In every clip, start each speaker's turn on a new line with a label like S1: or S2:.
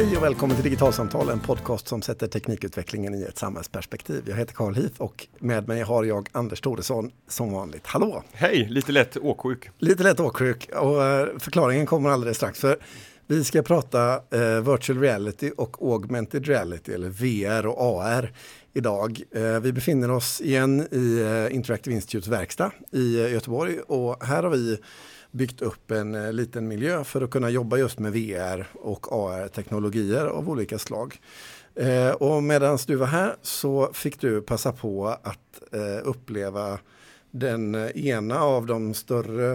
S1: Hej och välkommen till Digitalsamtal, en podcast som sätter teknikutvecklingen i ett samhällsperspektiv. Jag heter Carl Heath och med mig har jag Anders Toresson som vanligt. Hallå!
S2: Hej, lite lätt åksjuk.
S1: Lite lätt åksjuk och eh, förklaringen kommer alldeles strax. För vi ska prata eh, virtual reality och augmented reality eller VR och AR idag. Eh, vi befinner oss igen i eh, Interactive Institutes verkstad i eh, Göteborg och här har vi byggt upp en eh, liten miljö för att kunna jobba just med VR och AR-teknologier av olika slag. Eh, och medan du var här så fick du passa på att eh, uppleva den eh, ena av de större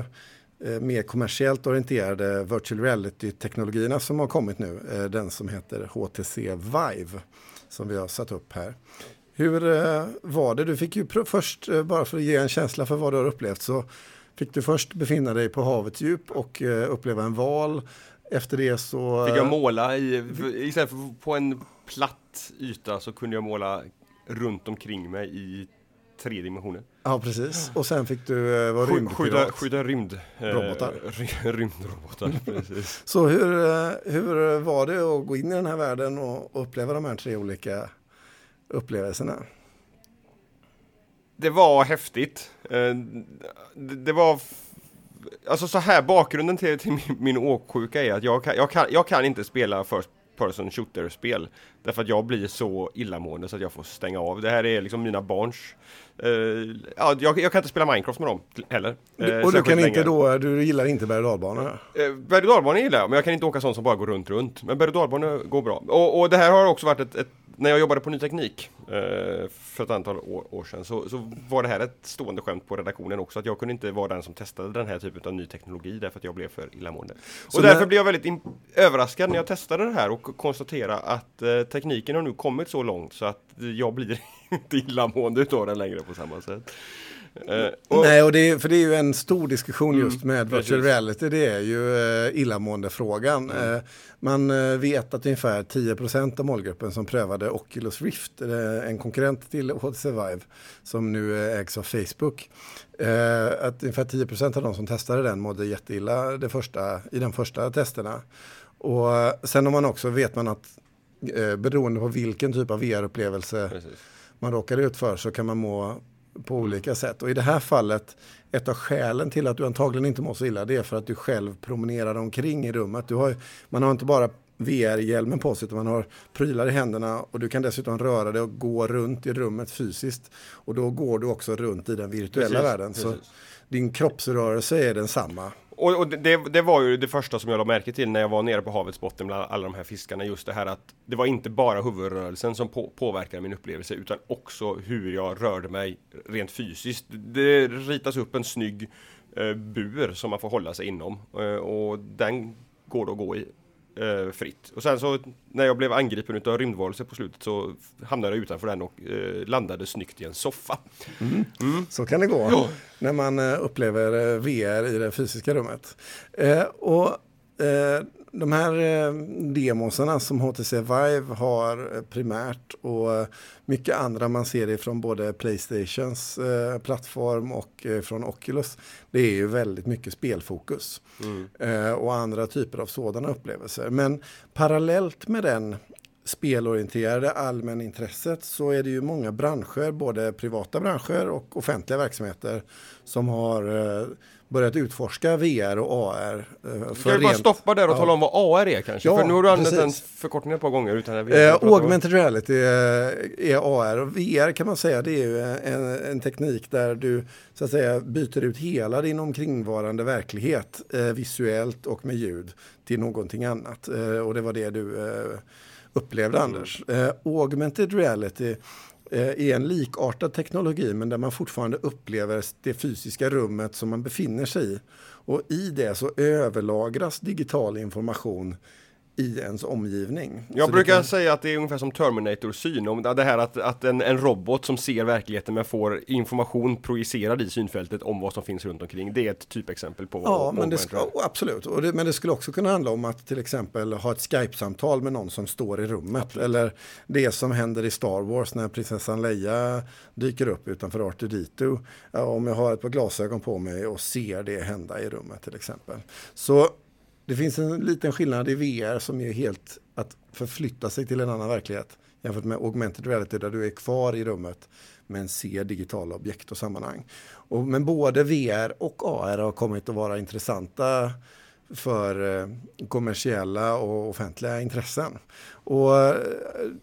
S1: eh, mer kommersiellt orienterade virtual reality-teknologierna som har kommit nu. Den som heter HTC Vive som vi har satt upp här. Hur var det? Du fick ju först, bara för att ge en känsla för vad du har upplevt, så fick du först befinna dig på havets djup och eh, uppleva en val. Efter det så...
S2: Fick jag måla i, istället för på en platt yta så kunde jag måla runt omkring mig i tre dimensioner.
S1: Ja, precis. Och sen fick du eh, vara rymdpirat.
S2: Skjuta, rymd...
S1: Eh, robotar.
S2: rymdrobotar, precis.
S1: Så hur, eh, hur var det att gå in i den här världen och uppleva de här tre olika upplevelserna?
S2: Det var häftigt. Eh, det var Alltså så här, bakgrunden till, till min, min åksjuka är att jag kan, jag kan, jag kan inte spela first person shooter-spel. Därför att jag blir så illamående så att jag får stänga av. Det här är liksom mina barns... Uh, ja, jag, jag, kan inte spela Minecraft med dem heller.
S1: Uh, och du kan inte då, du gillar inte berg och dalbanor?
S2: Uh, berg och dalbanor gillar jag, men jag kan inte åka sånt som bara går runt, runt. Men berg och dalbanor går bra. Och, och det här har också varit ett, ett när jag jobbade på Ny Teknik eh, för ett antal år, år sedan så, så, var det här ett stående skämt på redaktionen också att jag kunde inte vara den som testade den här typen av ny teknologi därför att jag blev för illamående. Så och därför när... blev jag väldigt överraskad när jag testade det här och konstaterade att eh, tekniken har nu kommit så långt så att jag blir inte illamående utav den längre på samma sätt.
S1: Uh, och, Nej, och det är, för det är ju en stor diskussion just mm, med virtual reality. Det är ju uh, illamåendefrågan. Mm. Uh, man uh, vet att ungefär 10% av målgruppen som prövade Oculus Rift, en konkurrent till HTC Vive, som nu ägs av Facebook, att ungefär 10% av de som testade den mådde jätteilla det första, i de första testerna. Och sen om man också vet man att beroende på vilken typ av VR-upplevelse man råkar ut för så kan man må på olika sätt. Och i det här fallet, ett av skälen till att du antagligen inte mår så illa, det är för att du själv promenerar omkring i rummet. Du har, man har inte bara VR-hjälmen på sig, utan man har prylar i händerna och du kan dessutom röra dig och gå runt i rummet fysiskt. Och då går du också runt i den virtuella precis, världen. Precis. Så din kroppsrörelse är densamma.
S2: Och, och det, det, var ju det första som jag lade märke till när jag var nere på havets botten bland alla de här fiskarna. Just det här att det var inte bara huvudrörelsen som på, påverkade min upplevelse utan också hur jag rörde mig rent fysiskt. Det ritas upp en snygg eh, bur som man får hålla sig inom eh, och den går det att gå i eh, fritt. Och sen så när jag blev angripen av rymdvarelser på slutet så hamnade jag utanför den och eh, landade snyggt i en soffa.
S1: Mm. Mm. Så kan det gå ja. när man eh, upplever eh, VR i det fysiska rummet. Eh, och eh, de här eh, demosarna som HTC Vive har eh, primärt och eh, mycket andra man ser ifrån både Playstations eh, plattform och eh, från Oculus. Det är ju väldigt mycket spelfokus mm. eh, och andra typer av sådana upplevelser. Men parallellt med den spelorienterade allmänintresset så är det ju många branscher, både privata branscher och offentliga verksamheter som har börjat utforska VR och AR.
S2: Eh, för kan du bara stoppa där och ja. tala om vad AR är kanske? Ja, för nu har du använt den förkortningen ett par gånger. Utan
S1: eh, augmented reality är, är AR och VR kan man säga det är ju en, en, teknik där du så att säga byter ut hela din omkringvarande verklighet eh, visuellt och med ljud till någonting annat. Eh, och det var det du eh, upplevde mm. Anders. Eh, augmented reality Eh, Eh, är en likartad teknologi men där man fortfarande upplever det fysiska rummet som man befinner sig i. Och i det så överlagras digital information i ens omgivning.
S2: Jag så brukar kan... säga att det är ungefär som Terminator-syn. Om det här att, att en, en, robot som ser verkligheten men får information projicerad i synfältet om vad som finns runt omkring. Det är ett typexempel på vad
S1: Ja, men det ska, absolut. Och det, men det skulle också kunna handla om att till exempel ha ett Skype-samtal med någon som står i rummet. Absolut. Eller det som händer i Star Wars när prinsessan Leia dyker upp utanför Artudito. Ja, om jag har ett par glasögon på mig och ser det hända i rummet till exempel. Så det finns en liten skillnad i VR som är helt att förflytta sig till en annan verklighet jämfört med augmented reality där du är kvar i rummet men ser digitala objekt och sammanhang. Och, men både VR och AR har kommit att vara intressanta för eh, kommersiella och offentliga intressen. Och eh,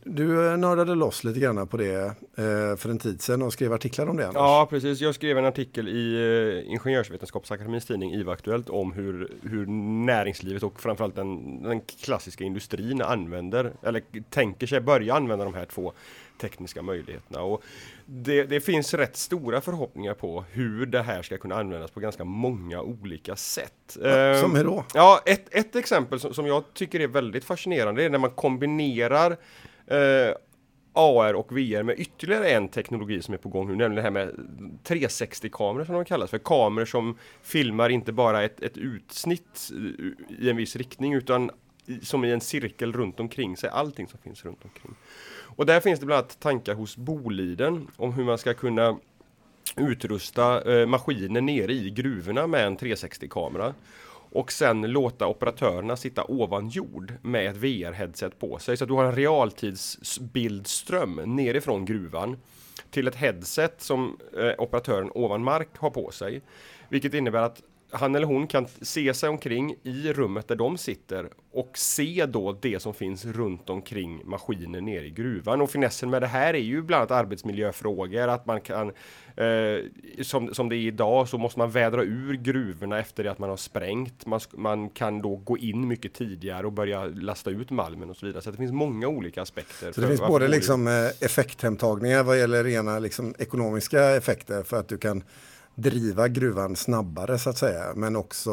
S1: du nördade loss lite grann på det eh, för en tid sedan och skrev artiklar om det. Annars.
S2: Ja, precis. Jag skrev en artikel i Ingenjörsvetenskapsakademins tidning IVA-aktuellt om hur, hur näringslivet och framförallt den, den klassiska industrin använder, eller tänker sig börja använda de här två tekniska möjligheterna. Och det, det, finns rätt stora förhoppningar på hur det här ska kunna användas på ganska många olika sätt.
S1: Ja, som hur då?
S2: Ja, ett, ett exempel som, som, jag tycker är väldigt fascinerande är när man kombinerar eh, AR och VR med ytterligare en teknologi som är på gång nu, nämligen det här med 360-kameror som de kallas för. Kameror som filmar inte bara ett, ett utsnitt i en viss riktning utan som i en cirkel runt omkring sig, allting som finns runt omkring. Och där finns det bland annat tankar hos Boliden om hur man ska kunna utrusta eh, maskiner nere i gruvorna med en 360-kamera och sen låta operatörerna sitta ovan jord med ett VR-headset på sig så att du har en realtidsbildström nerifrån gruvan till ett headset som eh, operatören ovan mark har på sig. Vilket innebär att han eller hon kan se sig omkring i rummet där de sitter och se då det som finns runt omkring maskinen nere i gruvan. Och finessen med det här är ju bland annat arbetsmiljöfrågor, att man kan, eh, som, som det är idag, så måste man vädra ur gruvorna efter det att man har sprängt. Man, man kan då gå in mycket tidigare och börja lasta ut malmen och så vidare. Så det finns många olika aspekter.
S1: Så det finns både liksom eh, effekthemtagningar vad gäller rena liksom, ekonomiska effekter för att du kan driva gruvan snabbare så att säga. Men också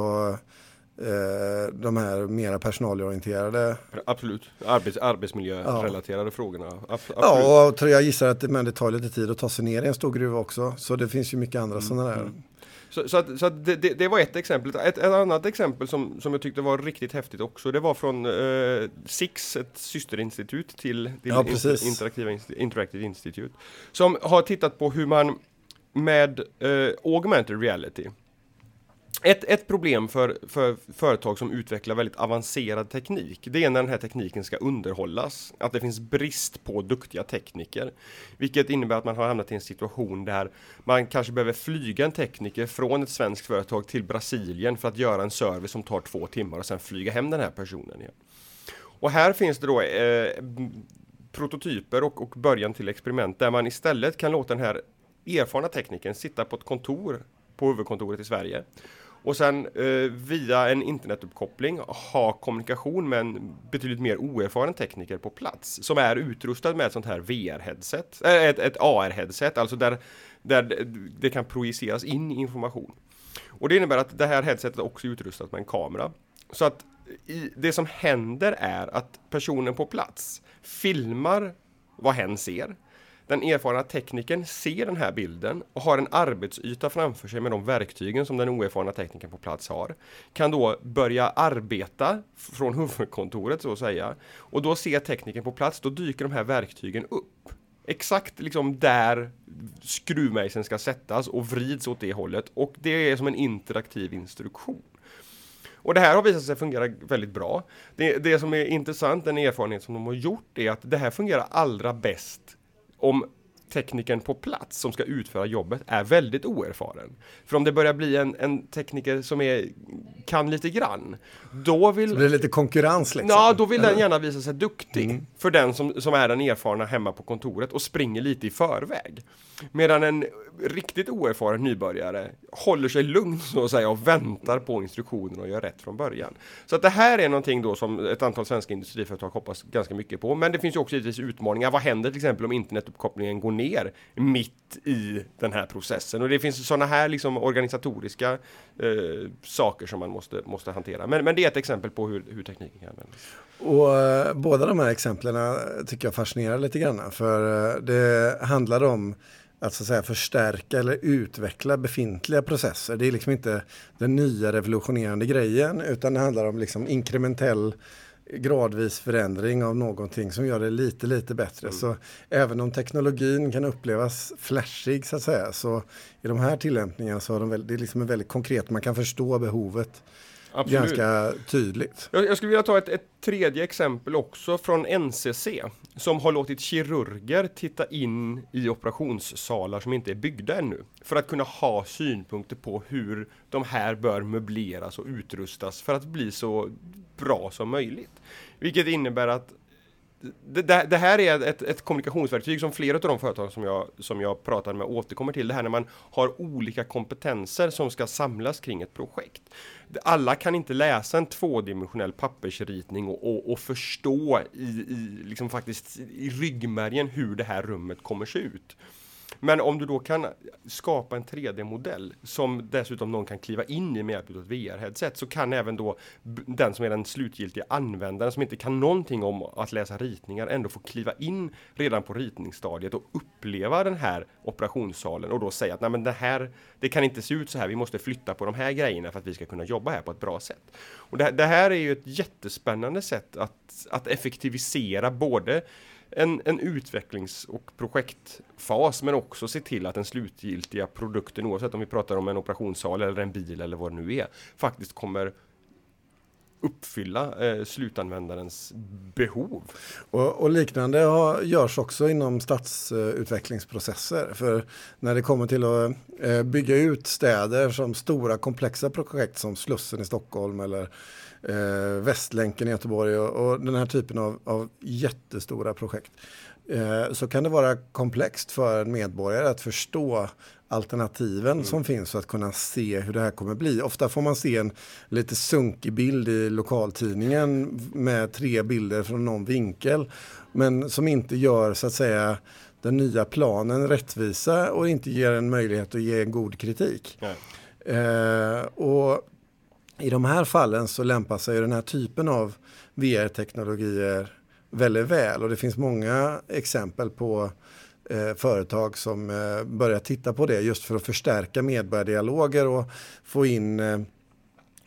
S1: eh, de här mera personalorienterade.
S2: Absolut, Arbets, arbetsmiljörelaterade ja. frågorna. Absolut.
S1: Ja, och jag gissar att det, men det tar lite tid att ta sig ner i en stor gruva också. Så det finns ju mycket andra mm. sådana där. Mm.
S2: Så, så, att, så att det, det, det, var ett exempel. Ett, ett, annat exempel som, som jag tyckte var riktigt häftigt också, det var från eh, SIX, ett systerinstitut till, till
S1: ja,
S2: Interactive Institute, som har tittat på hur man med eh, augmented reality. Ett, ett problem för, för företag som utvecklar väldigt avancerad teknik, det är när den här tekniken ska underhållas. Att det finns brist på duktiga tekniker. Vilket innebär att man har hamnat i en situation där man kanske behöver flyga en tekniker från ett svenskt företag till Brasilien för att göra en service som tar två timmar och sen flyga hem den här personen igen. Och här finns det då eh, prototyper och, och början till experiment där man istället kan låta den här erfarna teknikern sitta på ett kontor på huvudkontoret i Sverige och sen eh, via en internetuppkoppling ha kommunikation med en betydligt mer oerfaren tekniker på plats som är utrustad med ett sånt här VR-headset, äh, eh, ett, ett AR-headset, alltså där, där det kan projiceras in information. Och det innebär att det här headsetet också är utrustat med en kamera. Så att i, det som händer är att personen på plats filmar vad hen ser den erfarna tekniken ser den här bilden och har en arbetsyta framför sig med de verktygen som den oerfarna tekniken på plats har. Kan då börja arbeta från huvudkontoret så att säga. Och då ser tekniken på plats, då dyker de här verktygen upp. Exakt liksom där skruvmejseln ska sättas och vrids åt det hållet. Och det är som en interaktiv instruktion. Och det här har visat sig fungera väldigt bra. Det, det som är intressant, den erfarenhet som de har gjort, är att det här fungerar allra bäst om teknikern på plats som ska utföra jobbet är väldigt oerfaren. För om det börjar bli en, en tekniker som är, kan lite grann, då vill... Så
S1: det är lite konkurrens liksom?
S2: Ja, då vill eller? den gärna visa sig duktig mm. för den som, som är den erfarna hemma på kontoret och springer lite i förväg. Medan en riktigt oerfaren nybörjare håller sig lugn så att säga och väntar på instruktioner och gör rätt från början. Så att det här är någonting då som ett antal svenska industriföretag hoppas ganska mycket på. Men det finns ju också givetvis utmaningar. Vad händer till exempel om internetuppkopplingen går ner mitt i den här processen? Och det finns sådana här liksom organisatoriska eh, saker som man måste, måste hantera. Men, men det är ett exempel på hur, hur tekniken kan användas.
S1: Och eh, båda de här exemplen eh, tycker jag fascinerar lite grann. För eh, det handlar om att, så att säga, förstärka eller utveckla befintliga processer. Det är liksom inte den nya revolutionerande grejen utan det handlar om liksom inkrementell gradvis förändring av någonting som gör det lite, lite bättre. Mm. Så även om teknologin kan upplevas flashig så att säga, så i de här tillämpningarna så har de väl, det är liksom väldigt konkret, man kan förstå behovet Absolut. ganska tydligt.
S2: Jag, jag skulle vilja ta ett, ett, tredje exempel också från NCC som har låtit kirurger titta in i operationssalar som inte är byggda ännu för att kunna ha synpunkter på hur de här bör möbleras och utrustas för att bli så bra som möjligt. Vilket innebär att det, det, här är ett, ett, kommunikationsverktyg som flera av de företag som jag, som jag pratade med återkommer till. Det här när man har olika kompetenser som ska samlas kring ett projekt. Alla kan inte läsa en tvådimensionell pappersritning och, och, och förstå i, i, liksom faktiskt i ryggmärgen hur det här rummet kommer se ut. Men om du då kan skapa en 3D-modell som dessutom någon kan kliva in i med hjälp av ett VR-headset så kan även då den som är den slutgiltiga användaren som inte kan någonting om att läsa ritningar ändå få kliva in redan på ritningsstadiet och uppleva den här operationssalen och då säga att nej men det här, det kan inte se ut så här, vi måste flytta på de här grejerna för att vi ska kunna jobba här på ett bra sätt. Och det, det här är ju ett jättespännande sätt att, att effektivisera både en, en utvecklings och projektfas men också se till att den slutgiltiga produkten oavsett om vi pratar om en operationssal eller en bil eller vad det nu är faktiskt kommer uppfylla eh, slutanvändarens behov.
S1: Och, och, liknande har, görs också inom stadsutvecklingsprocesser. För när det kommer till att eh, bygga ut städer som stora komplexa projekt som Slussen i Stockholm eller eh, Västlänken i Göteborg och, och, den här typen av, av jättestora projekt. Eh, så kan det vara komplext för en medborgare att förstå alternativen mm. som finns för att kunna se hur det här kommer bli. Ofta får man se en lite sunkig bild i lokaltidningen med tre bilder från någon vinkel. Men som inte gör så att säga den nya planen rättvisa och inte ger en möjlighet att ge en god kritik. Eh, och i de här fallen så lämpar sig den här typen av VR-teknologier väldigt väl. Och det finns många exempel på eh, företag som eh, börjar titta på det just för att förstärka medborgardialoger och få in eh,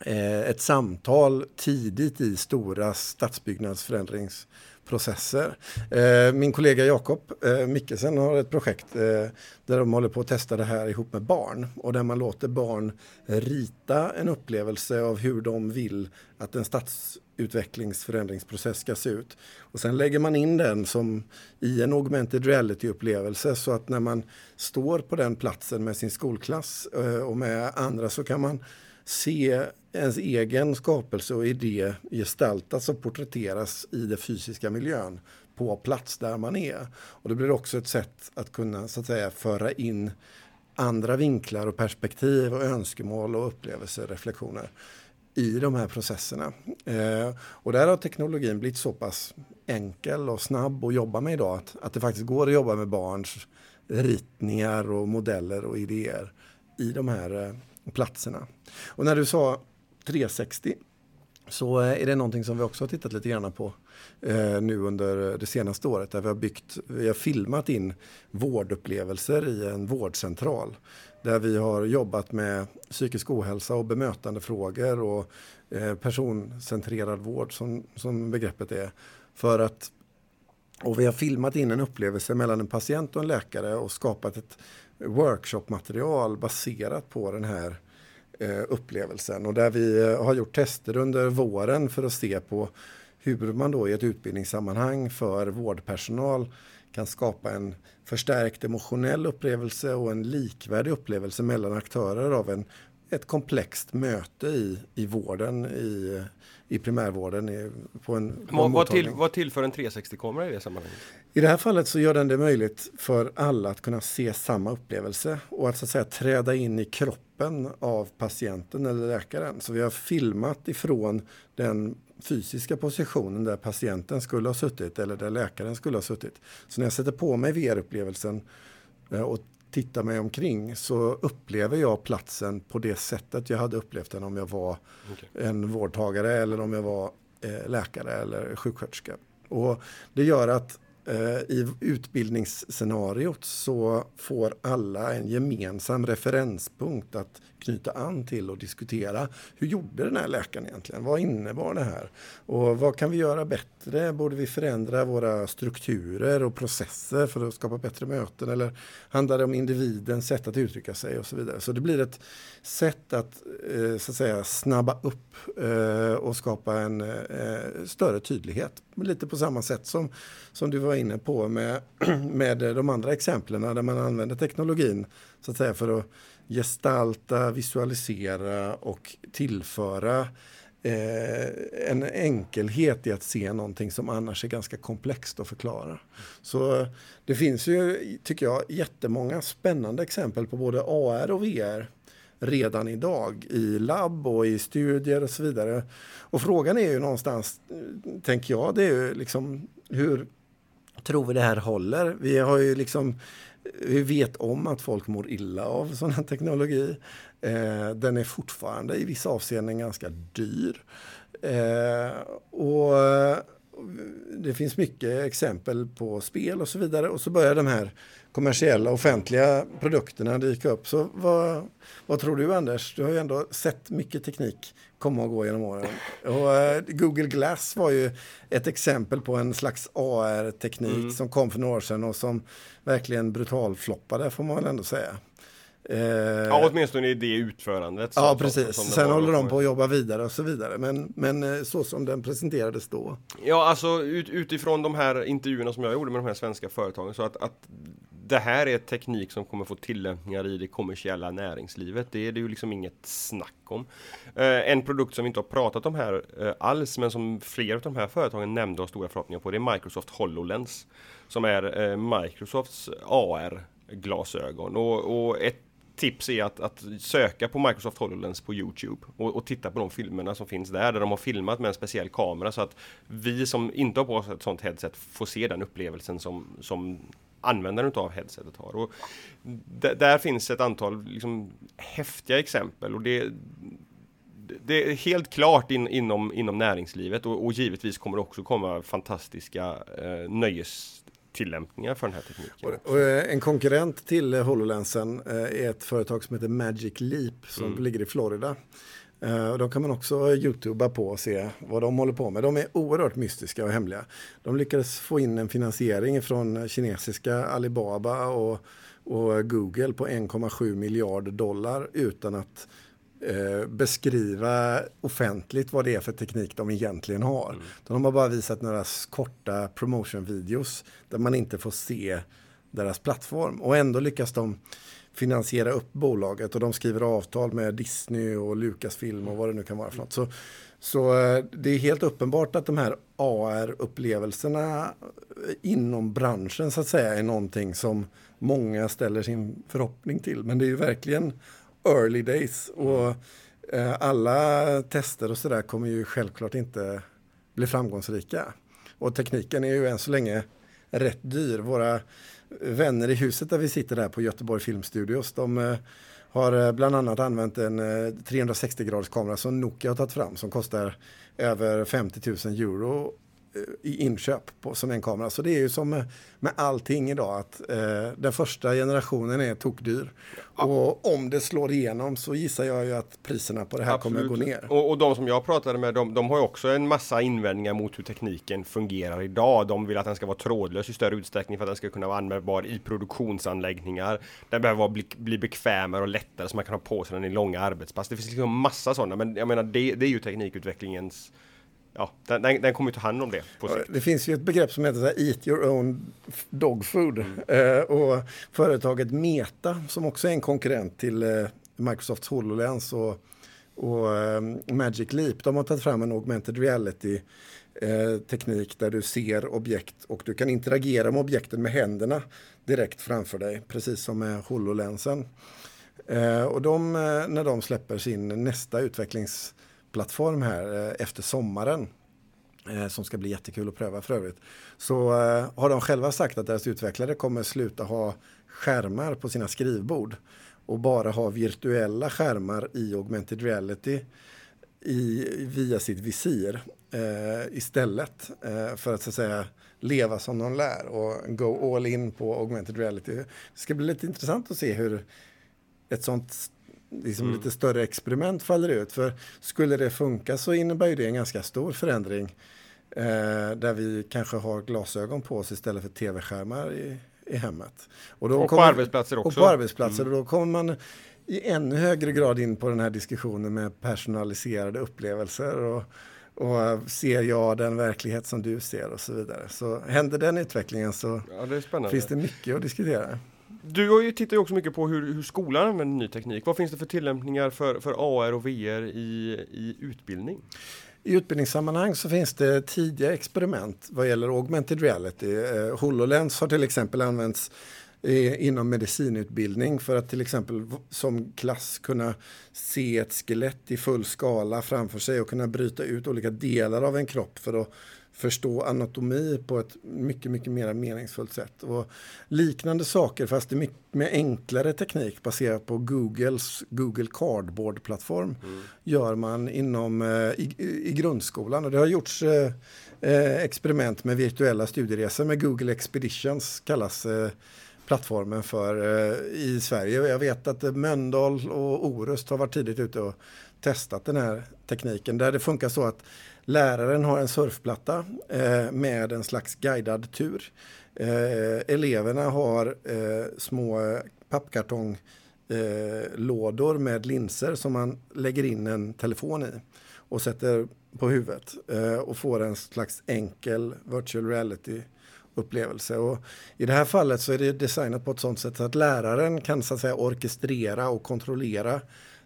S1: eh ett samtal tidigt i stora stadsbyggnadsförändrings processer. Eh, min kollega Jakob eh, Mickelsen har ett projekt eh, där de håller på att testa det här ihop med barn och där man låter barn rita en upplevelse av hur de vill att en stadsutvecklingsförändringsprocess ska se ut. Och sen lägger man in den som i en augmented reality-upplevelse så att när man står på den platsen med sin skolklass eh, och med andra så kan man se ens egen skapelse och idé gestaltas och porträtteras i den fysiska miljön på plats där man är. Och det blir också ett sätt att kunna så att säga föra in andra vinklar och perspektiv och önskemål och upplevelser, reflektioner i de här processerna. Eh, och där har teknologin blivit så pass enkel och snabb att jobba med idag att, att det faktiskt går att jobba med barns ritningar och modeller och idéer i de här eh, platserna. Och när du sa 360 så eh, är det någonting som vi också har tittat lite grann på eh, nu under det senaste året där vi har byggt, vi har filmat in vårdupplevelser i en vårdcentral där vi har jobbat med psykisk ohälsa och bemötandefrågor och eh, personcentrerad vård som, som begreppet är. För att, och vi har filmat in en upplevelse mellan en patient och en läkare och skapat ett workshopmaterial baserat på den här eh, upplevelsen. Och där vi eh, har gjort tester under våren för att se på hur man då i ett utbildningssammanhang för vårdpersonal kan skapa en förstärkt emotionell upplevelse och en likvärdig upplevelse mellan aktörer av en, ett komplext möte i, i vården, i, i primärvården. I, på en,
S2: på en vad, till, vad tillför en 360-kamera i det sammanhanget?
S1: I det här fallet så gör den det möjligt för alla att kunna se samma upplevelse och att så att säga träda in i kroppen av patienten eller läkaren. Så vi har filmat ifrån den fysiska positionen där patienten skulle ha suttit eller där läkaren skulle ha suttit. Så när jag sätter på mig VR-upplevelsen eh, och tittar mig omkring så upplever jag platsen på det sättet jag hade upplevt den om jag var okay. en vårdtagare eller om jag var eh, läkare eller sjuksköterska. Och det gör att Eh, I utbildningsscenariot så får alla en gemensam referenspunkt att knyta an till och diskutera. Hur gjorde den här läkaren egentligen? Vad innebar det här? Och vad kan vi göra bättre? Borde vi förändra våra strukturer och processer för att skapa bättre möten? Eller handlar det om individens sätt att uttrycka sig och så vidare? Så det blir ett sätt att, eh, så att säga, snabba upp eh, och skapa en större tydlighet. Lite på samma sätt som, som du var inne på med, med de andra exemplen där man använder teknologin så att säga för att gestalta, visualisera och tillföra eh, en enkelhet i att se någonting som annars är ganska komplext att förklara. Så det finns ju, tycker jag, jättemånga spännande exempel på både AR och VR redan idag i labb och i studier och så vidare. Och frågan är ju någonstans, tänker jag, det är ju liksom hur tror vi det här håller? Vi har ju liksom vi vet om att folk mår illa av sån här teknologi. Eh, den är fortfarande i vissa avseenden ganska dyr. Eh, och eh, det finns mycket exempel på spel och så vidare. Och så börjar de här kommersiella offentliga produkterna dyka upp. Så vad, vad tror du Anders? Du har ju ändå sett mycket teknik komma och gå genom åren. Och, uh, Google Glass var ju ett exempel på en slags AR-teknik mm. som kom för några år sedan och som verkligen brutalfloppade får man väl ändå säga.
S2: Eh, ja, åtminstone i det utförandet.
S1: ja, precis. Som, som Sen håller de på att jobba vidare och så vidare. Men, men eh, så som den presenterades då.
S2: Ja, alltså ut, utifrån de här intervjuerna som jag gjorde med de här svenska företagen så att, att det här är teknik som kommer få tillämpningar i det kommersiella näringslivet. Det är det ju liksom inget snack om. Eh, en produkt som vi inte har pratat om här eh, alls, men som flera av de här företagen nämnde och har stora förhoppningar på, det är Microsoft HoloLens. Som är eh, Microsofts AR-glasögon. Och, och ett tips är att, att, söka på Microsoft HoloLens på Youtube och, och, titta på de filmerna som finns där, där de har filmat med en speciell kamera så att vi som inte har på oss ett sånt headset får se den upplevelsen som, som användaren av headsetet har. Och där finns ett antal liksom, häftiga exempel och det, det är helt klart in, inom, inom näringslivet och, och givetvis kommer det också komma fantastiska eh, nöjes tillämpningar för den här tekniken.
S1: Och, och eh, en konkurrent till HoloLensen eh, är ett företag som heter Magic Leap som mm. ligger i Florida. Uh, de kan man också youtuba på och se vad de håller på med. De är oerhört mystiska och hemliga. De lyckades få in en finansiering från kinesiska Alibaba och, och Google på 1,7 miljarder dollar utan att uh, beskriva offentligt vad det är för teknik de egentligen har. Mm. De har bara visat några korta promotion-videos där man inte får se deras plattform och ändå lyckas de finansiera upp bolaget och de skriver avtal med Disney och Lucasfilm och vad det nu kan vara för något. Så, så eh, det är helt uppenbart att de här AR-upplevelserna inom branschen så att säga är någonting som många ställer sin förhoppning till. Men det är ju verkligen early days och eh, alla tester och sådär kommer ju självklart inte bli framgångsrika. Och tekniken är ju än så länge rätt dyr. Våra vänner i huset där vi sitter där på Göteborg Filmstudios. De eh, har eh, bland annat använt en eh, 360 graders kamera som Nokia har tagit fram som kostar över 50 000 euro i inköp på, som en kamera. Så det är ju som med, med allting idag att eh, den första generationen är tokdyr. Ja. Och om det slår igenom så gissar jag ju att priserna på det här Absolut. kommer gå ner.
S2: Och, och, de som jag pratade med de, de har ju också en massa invändningar mot hur tekniken fungerar idag. De vill att den ska vara trådlös i större utsträckning för att den ska kunna vara användbar i produktionsanläggningar. Den behöver bli, bli bekvämare och lättare så man kan ha på sig den i långa arbetspass. Det finns liksom massa sådana men jag menar det, det är ju teknikutvecklingens ja, den, den, den kommer ta hand om det på sikt.
S1: Det finns ju ett begrepp som heter här, Eat your own dog food. Mm. Eh, och företaget Meta som också är en konkurrent till eh, Microsofts HoloLens och, och eh, Magic Leap. De har tagit fram en augmented reality eh, teknik där du ser objekt och du kan interagera med objekten med händerna direkt framför dig. Precis som med HoloLensen. Eh, och de, eh, när de släpper sin nästa utvecklings plattform här eh, efter sommaren eh, som ska bli jättekul att pröva för övrigt. Så eh, har de själva sagt att deras utvecklare kommer sluta ha skärmar på sina skrivbord och bara ha virtuella skärmar i augmented reality i, via sitt visir eh, istället. Eh, för att så att säga leva som de lär och go all in på augmented reality. Det ska bli lite intressant att se hur ett sånt liksom mm. lite större experiment faller ut. För skulle det funka så innebär det en ganska stor förändring eh, där vi kanske har glasögon på oss istället för tv-skärmar i, i hemmet.
S2: Och, och på arbetsplatser också.
S1: Och på arbetsplatser. Mm. Och då kommer man i ännu högre grad in på den här diskussionen med personaliserade upplevelser. Och, och ser jag den verklighet som du ser och så vidare. Så händer den utvecklingen så ja, det finns det mycket att diskutera.
S2: Du har ju tittat också mycket på hur, hur skolan använder ny teknik. Vad finns det för tillämpningar för, för AR och VR i, i utbildning?
S1: I utbildningssammanhang så finns det tidiga experiment vad gäller augmented reality. Eh, HoloLens har till exempel använts eh, inom medicinutbildning för att till exempel som klass kunna se ett skelett i full skala framför sig och kunna bryta ut olika delar av en kropp för att förstå anatomi på ett mycket, mycket mer meningsfullt sätt. Och liknande saker, fast mycket med enklare teknik baserat på Googles Google Cardboard-plattform, mm. gör man inom, eh, i, i, grundskolan. Och det har gjorts eh, eh, experiment med virtuella studieresor med Google Expeditions, kallas plattformen för i Sverige. Jag vet att Mölndal och Orust har varit tidigt ute och testat den här tekniken där det funkar så att läraren har en surfplatta eh, med en slags guidad tur. Eh, eleverna har eh, små pappkartonglådor eh, med linser som man lägger in en telefon i och sätter på huvudet eh, och får en slags enkel virtual reality upplevelse. Och I det här fallet så är det designat på ett sånt sätt att läraren kan så att säga orkestrera och kontrollera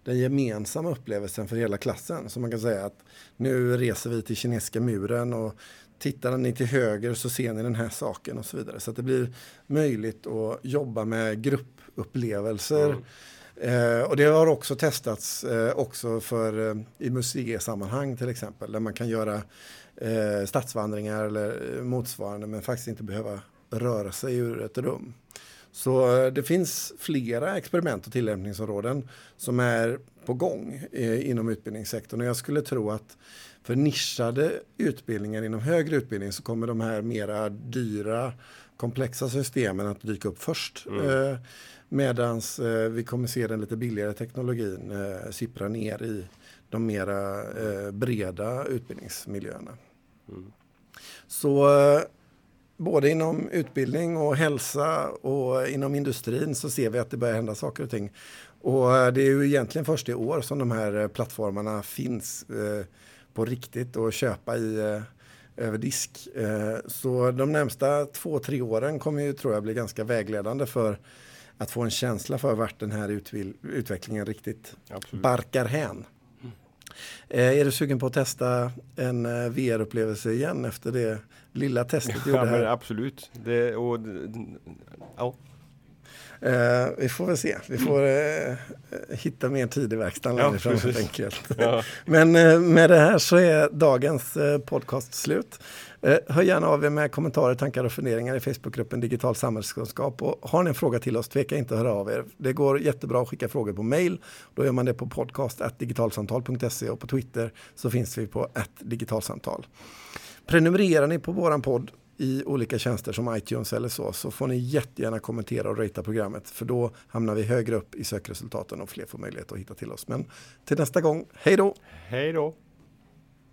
S1: den gemensamma upplevelsen för hela klassen. Så man kan säga att nu reser vi till kinesiska muren och tittar ni till höger så ser ni den här saken och så vidare. Så att det blir möjligt att jobba med gruppupplevelser. Mm. Eh, och det har också testats eh, också för, eh, i museisammanhang till exempel där man kan göra eh, stadsvandringar eller motsvarande men faktiskt inte behöva röra sig ur ett rum. Så eh, det finns flera experiment och tillämpningsområden som är på gång eh, inom utbildningssektorn och jag skulle tro att för nischade utbildningar inom högre utbildning så kommer de här mera dyra komplexa systemen att dyka upp först. Mm. Eh, Medan vi kommer se den lite billigare teknologin sippra ner i de mera breda utbildningsmiljöerna. Mm. Så både inom utbildning och hälsa och inom industrin så ser vi att det börjar hända saker och ting. Och eh, det är ju egentligen först i år som de här eh, plattformarna finns på riktigt och köpa i över disk. Så de närmsta två, tre åren kommer ju tror jag bli ganska vägledande för att få en känsla för vart den här utvecklingen riktigt Absolut. barkar hän. Eh, är du sugen på att testa en eh, VR-upplevelse igen efter det lilla testet du
S2: gjorde
S1: här?
S2: absolut. Det, och, ja.
S1: Eh, vi får väl se. Vi får eh, hitta mer tid i verkstaden ja, fram helt enkelt. Ja. Men eh, med det här så är dagens eh, podcast slut. Eh, hör gärna av er med kommentarer, tankar och funderingar i Facebookgruppen Digital samhällskunskap. Och har ni en fråga till oss, tveka inte att höra av er. Det går jättebra att skicka frågor på mail. Då gör man det på podcast.digitalsamtal.se och på Twitter så finns vi på digitalsamtal. Prenumererar ni på våran podd i olika tjänster som iTunes eller så, så får ni jättegärna kommentera och ratea programmet för då hamnar vi högre upp i sökresultaten och fler får möjlighet att hitta till oss. Men till nästa gång, hej då!
S2: Hej då!